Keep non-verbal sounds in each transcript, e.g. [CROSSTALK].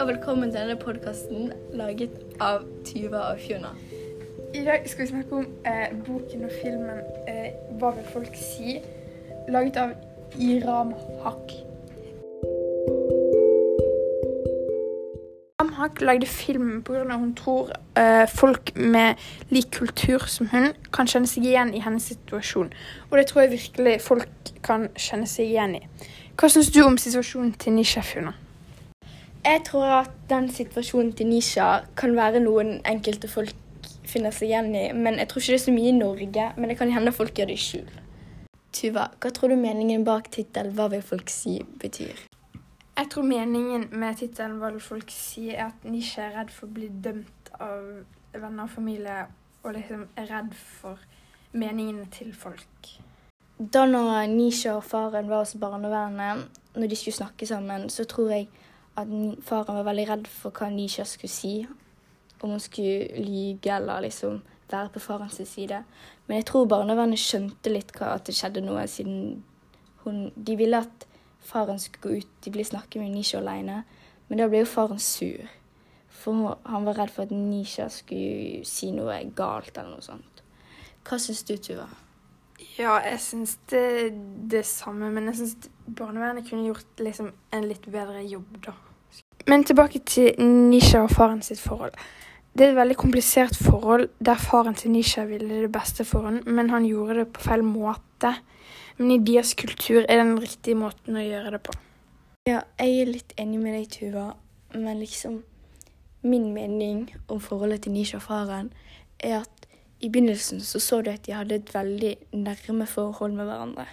og velkommen til denne podkasten laget av Tuva og Fiona. I dag skal vi snakke om eh, boken og filmen eh, 'Hva vil folk si?', laget av Iram Haq. Iram Haq lagde filmen pga. at hun tror eh, folk med lik kultur som hun kan kjenne seg igjen i hennes situasjon. Og det tror jeg virkelig folk kan kjenne seg igjen i. Hva syns du om situasjonen til Nisha Fiona? Jeg tror at den situasjonen til Nisha kan være noen enkelte folk finner seg igjen i, men jeg tror ikke det er så mye i Norge. Men det kan hende folk gjør det i skjul. Tuva, hva tror du meningen bak tittelen 'Hva vil folk si?' betyr? Jeg tror meningen med tittelen 'Hva vil folk si?' er at Nisha er redd for å bli dømt av venner og familie, og liksom er redd for meningene til folk. Da når Nisha og faren var hos barnevernet, når de skulle snakke sammen, så tror jeg at faren var veldig redd for hva Nisha skulle si. Om hun skulle lyge eller liksom være på farens side. Men jeg tror barnevernet skjønte litt hva, at det skjedde noe, siden hun, de ville at faren skulle gå ut. De ville snakke med Nisha alene. Men da ble jo faren sur. For han var redd for at Nisha skulle si noe galt eller noe sånt. Hva syns du, Tuva? Ja, jeg syns det er det samme, men jeg syns barnevernet kunne gjort liksom en litt bedre jobb, da. Men tilbake til Nisha og faren sitt forhold. Det er et veldig komplisert forhold der faren til Nisha ville det beste for henne, men han gjorde det på feil måte. Men i deres kultur er det den riktige måten å gjøre det på. Ja, jeg er litt enig med deg, Tuva, men liksom Min mening om forholdet til Nisha og faren er at i begynnelsen så så du at de hadde et veldig nærme forhold med hverandre.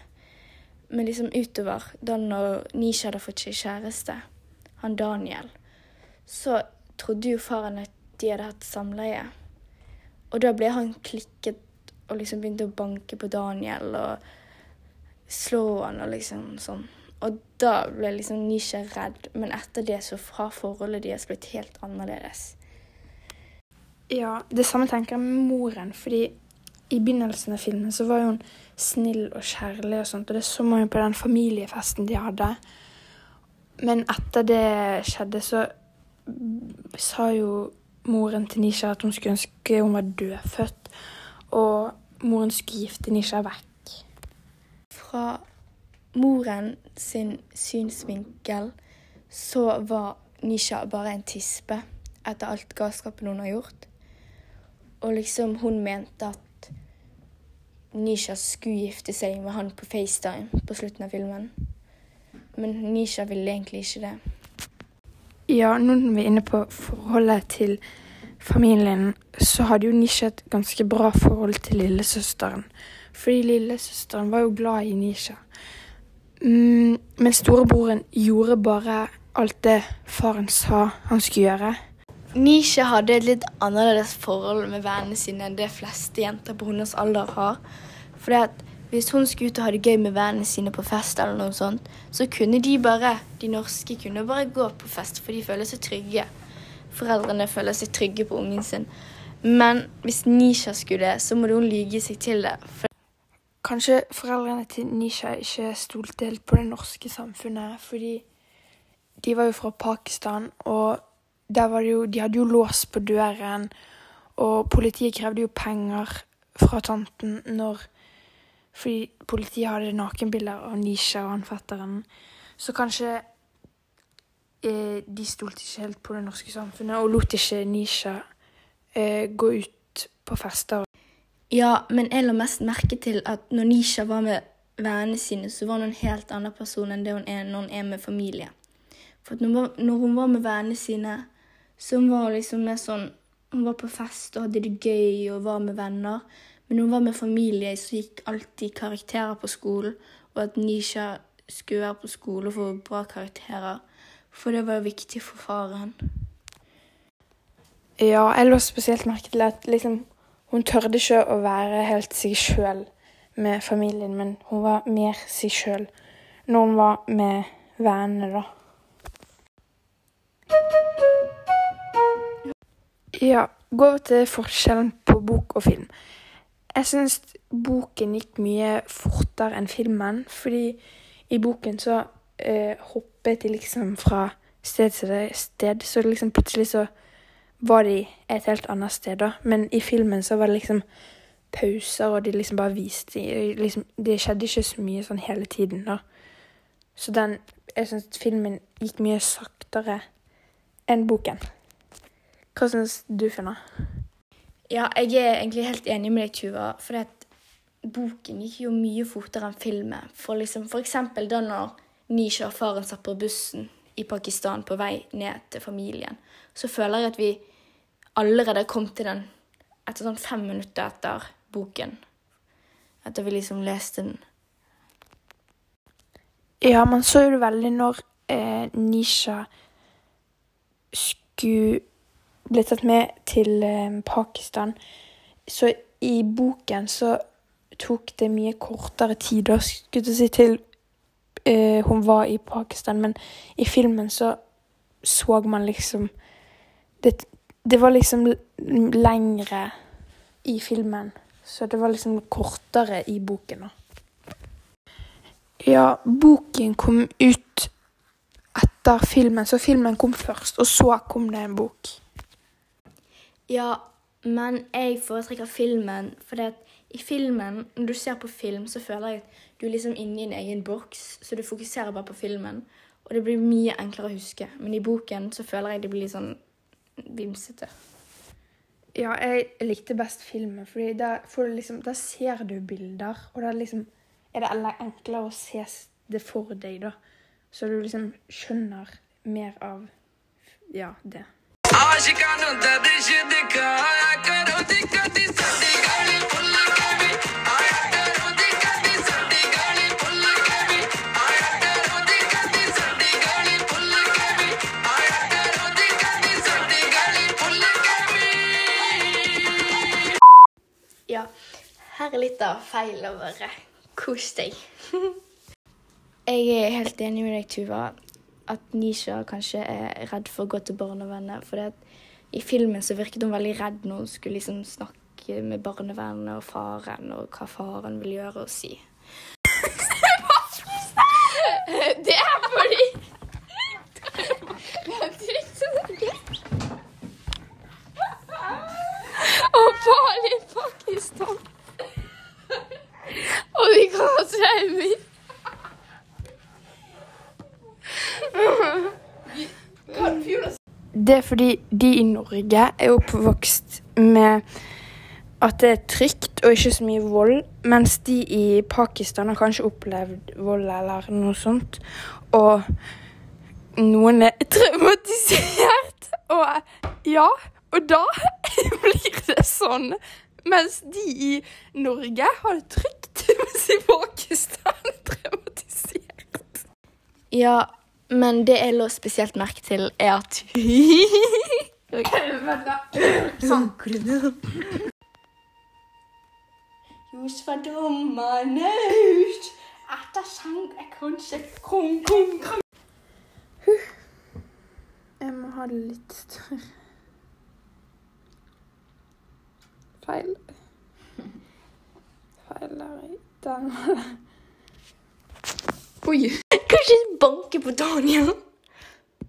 Men liksom utover, da når Nisha hadde fått seg kjæreste, han Daniel, så trodde jo faren at de hadde hatt samleie. Og da ble han klikket og liksom begynte å banke på Daniel og slå han og liksom sånn. Og da ble liksom Nisha redd, men etter det så har forholdet deres blitt helt annerledes. Ja, det samme tenker jeg med moren, fordi i begynnelsen av filmen så var hun snill og kjærlig og sånt, og det så man jo på den familiefesten de hadde. Men etter det skjedde, så sa jo moren til Nisha at hun skulle ønske hun var dødfødt, og moren skulle gifte Nisha vekk. Fra moren sin synsvinkel så var Nisha bare en tispe etter alt galskapen hun har gjort. Og liksom hun mente at Nisha skulle gifte seg med han på FaceTime på slutten av filmen. Men Nisha ville egentlig ikke det. Ja, nå når vi er inne på forholdet til familien, så hadde jo Nisha et ganske bra forhold til lillesøsteren. Fordi lillesøsteren var jo glad i Nisha. Mm, men storebroren gjorde bare alt det faren sa han skulle gjøre. Nisha hadde et litt annerledes forhold med vennene sine enn det fleste jenter på hennes alder har. Fordi at hvis hun skulle ut og ha det gøy med vennene sine på fest, eller noe sånt, så kunne de bare, de norske kunne bare gå på fest, for de føler seg trygge. Foreldrene føler seg trygge på ungen sin. Men hvis Nisha skulle det, så måtte hun lyge seg til det. For Kanskje foreldrene til Nisha ikke stolte helt på det norske samfunnet, fordi de var jo fra Pakistan, og jo, de hadde jo lås på døren, og politiet krevde jo penger fra tanten når Fordi politiet hadde nakenbilder av Nisha og han fetteren. Så kanskje eh, de stolte ikke helt på det norske samfunnet og lot ikke Nisha eh, gå ut på fester. Ja, men jeg la mest merke til at når Nisha var med vennene sine, så var hun en helt annen person enn det hun er når hun er med familie. For når hun var med vennene sine, hun var liksom mer sånn Hun var på fest og hadde det gøy og var med venner. Men hun var med familie, så gikk alltid karakterer på skolen. Og at Nisha skulle være på skole og få bra karakterer. For det var viktig for faren. Ja, jeg la spesielt merke til at liksom hun tørde ikke å være helt seg sjøl med familien, men hun var mer seg sjøl når hun var med vennene, da. Ja, gå over til forskjellen på bok og film. Jeg syns boken gikk mye fortere enn filmen, fordi i boken så eh, hoppet de liksom fra sted til sted, så liksom plutselig så var de et helt annet sted, da. Men i filmen så var det liksom pauser, og de liksom bare viste liksom, Det skjedde ikke så mye sånn hele tiden, da. Så den Jeg syns filmen gikk mye saktere enn boken. Hva syns du, Finna? Ja, jeg er egentlig helt enig med deg, Tuva. For at boken gikk jo mye fortere enn filmen. For, liksom, for eksempel da når Nisha og faren satt på bussen i Pakistan på vei ned til familien, så føler jeg at vi allerede kom til den etter sånn fem minutter etter boken. Etter vi liksom leste den. Ja, man så jo det veldig når eh, Nisha skulle bli tatt med til eh, Pakistan. Så i boken så tok det mye kortere tid, da, skulle si, til eh, hun var i Pakistan. Men i filmen så så man liksom Det, det var liksom lengre i filmen. Så det var liksom kortere i boken, da. Ja, boken kom ut etter filmen, så filmen kom først, og så kom det en bok. Ja, men jeg foretrekker filmen, for i filmen, når du ser på film, så føler jeg at du er liksom inne i en egen boks, så du fokuserer bare på filmen. Og det blir mye enklere å huske. Men i boken så føler jeg det blir litt sånn vimsete. Ja, jeg likte best filmen, fordi da, liksom, da ser du bilder, og da liksom er det enklere å se det for deg, da. Så du liksom skjønner mer av ja, det. Ja, her er litt av feil å være. Kos deg. [LAUGHS] Jeg er helt enig med deg, Tuva, at Nisha kanskje er redd for å gå til barnevernet. For i filmen så virket hun veldig redd når hun skulle liksom snakke med barnevernet og faren, og hva faren vil gjøre og si. [LAUGHS] Det er fordi Og farlig i Pakistan. Og vi kan ha traumer. Det er fordi de i Norge er oppvokst med at det er trygt og ikke så mye vold, mens de i Pakistan har kanskje opplevd vold eller noe sånt. Og noen er traumatisert. Og ja, og da [LAUGHS] blir det sånn. Mens de i Norge har det trygt, [LAUGHS] mens i Pakistan er traumatisert. Ja, men det jeg lå spesielt merke til, er at [LAUGHS] Just var dommerne ut. Etter sang er kanskje kong, kong, kong. Jeg må ha det litt større. Feil. Feil der i den. Oi. Kanskje banke på Daniel?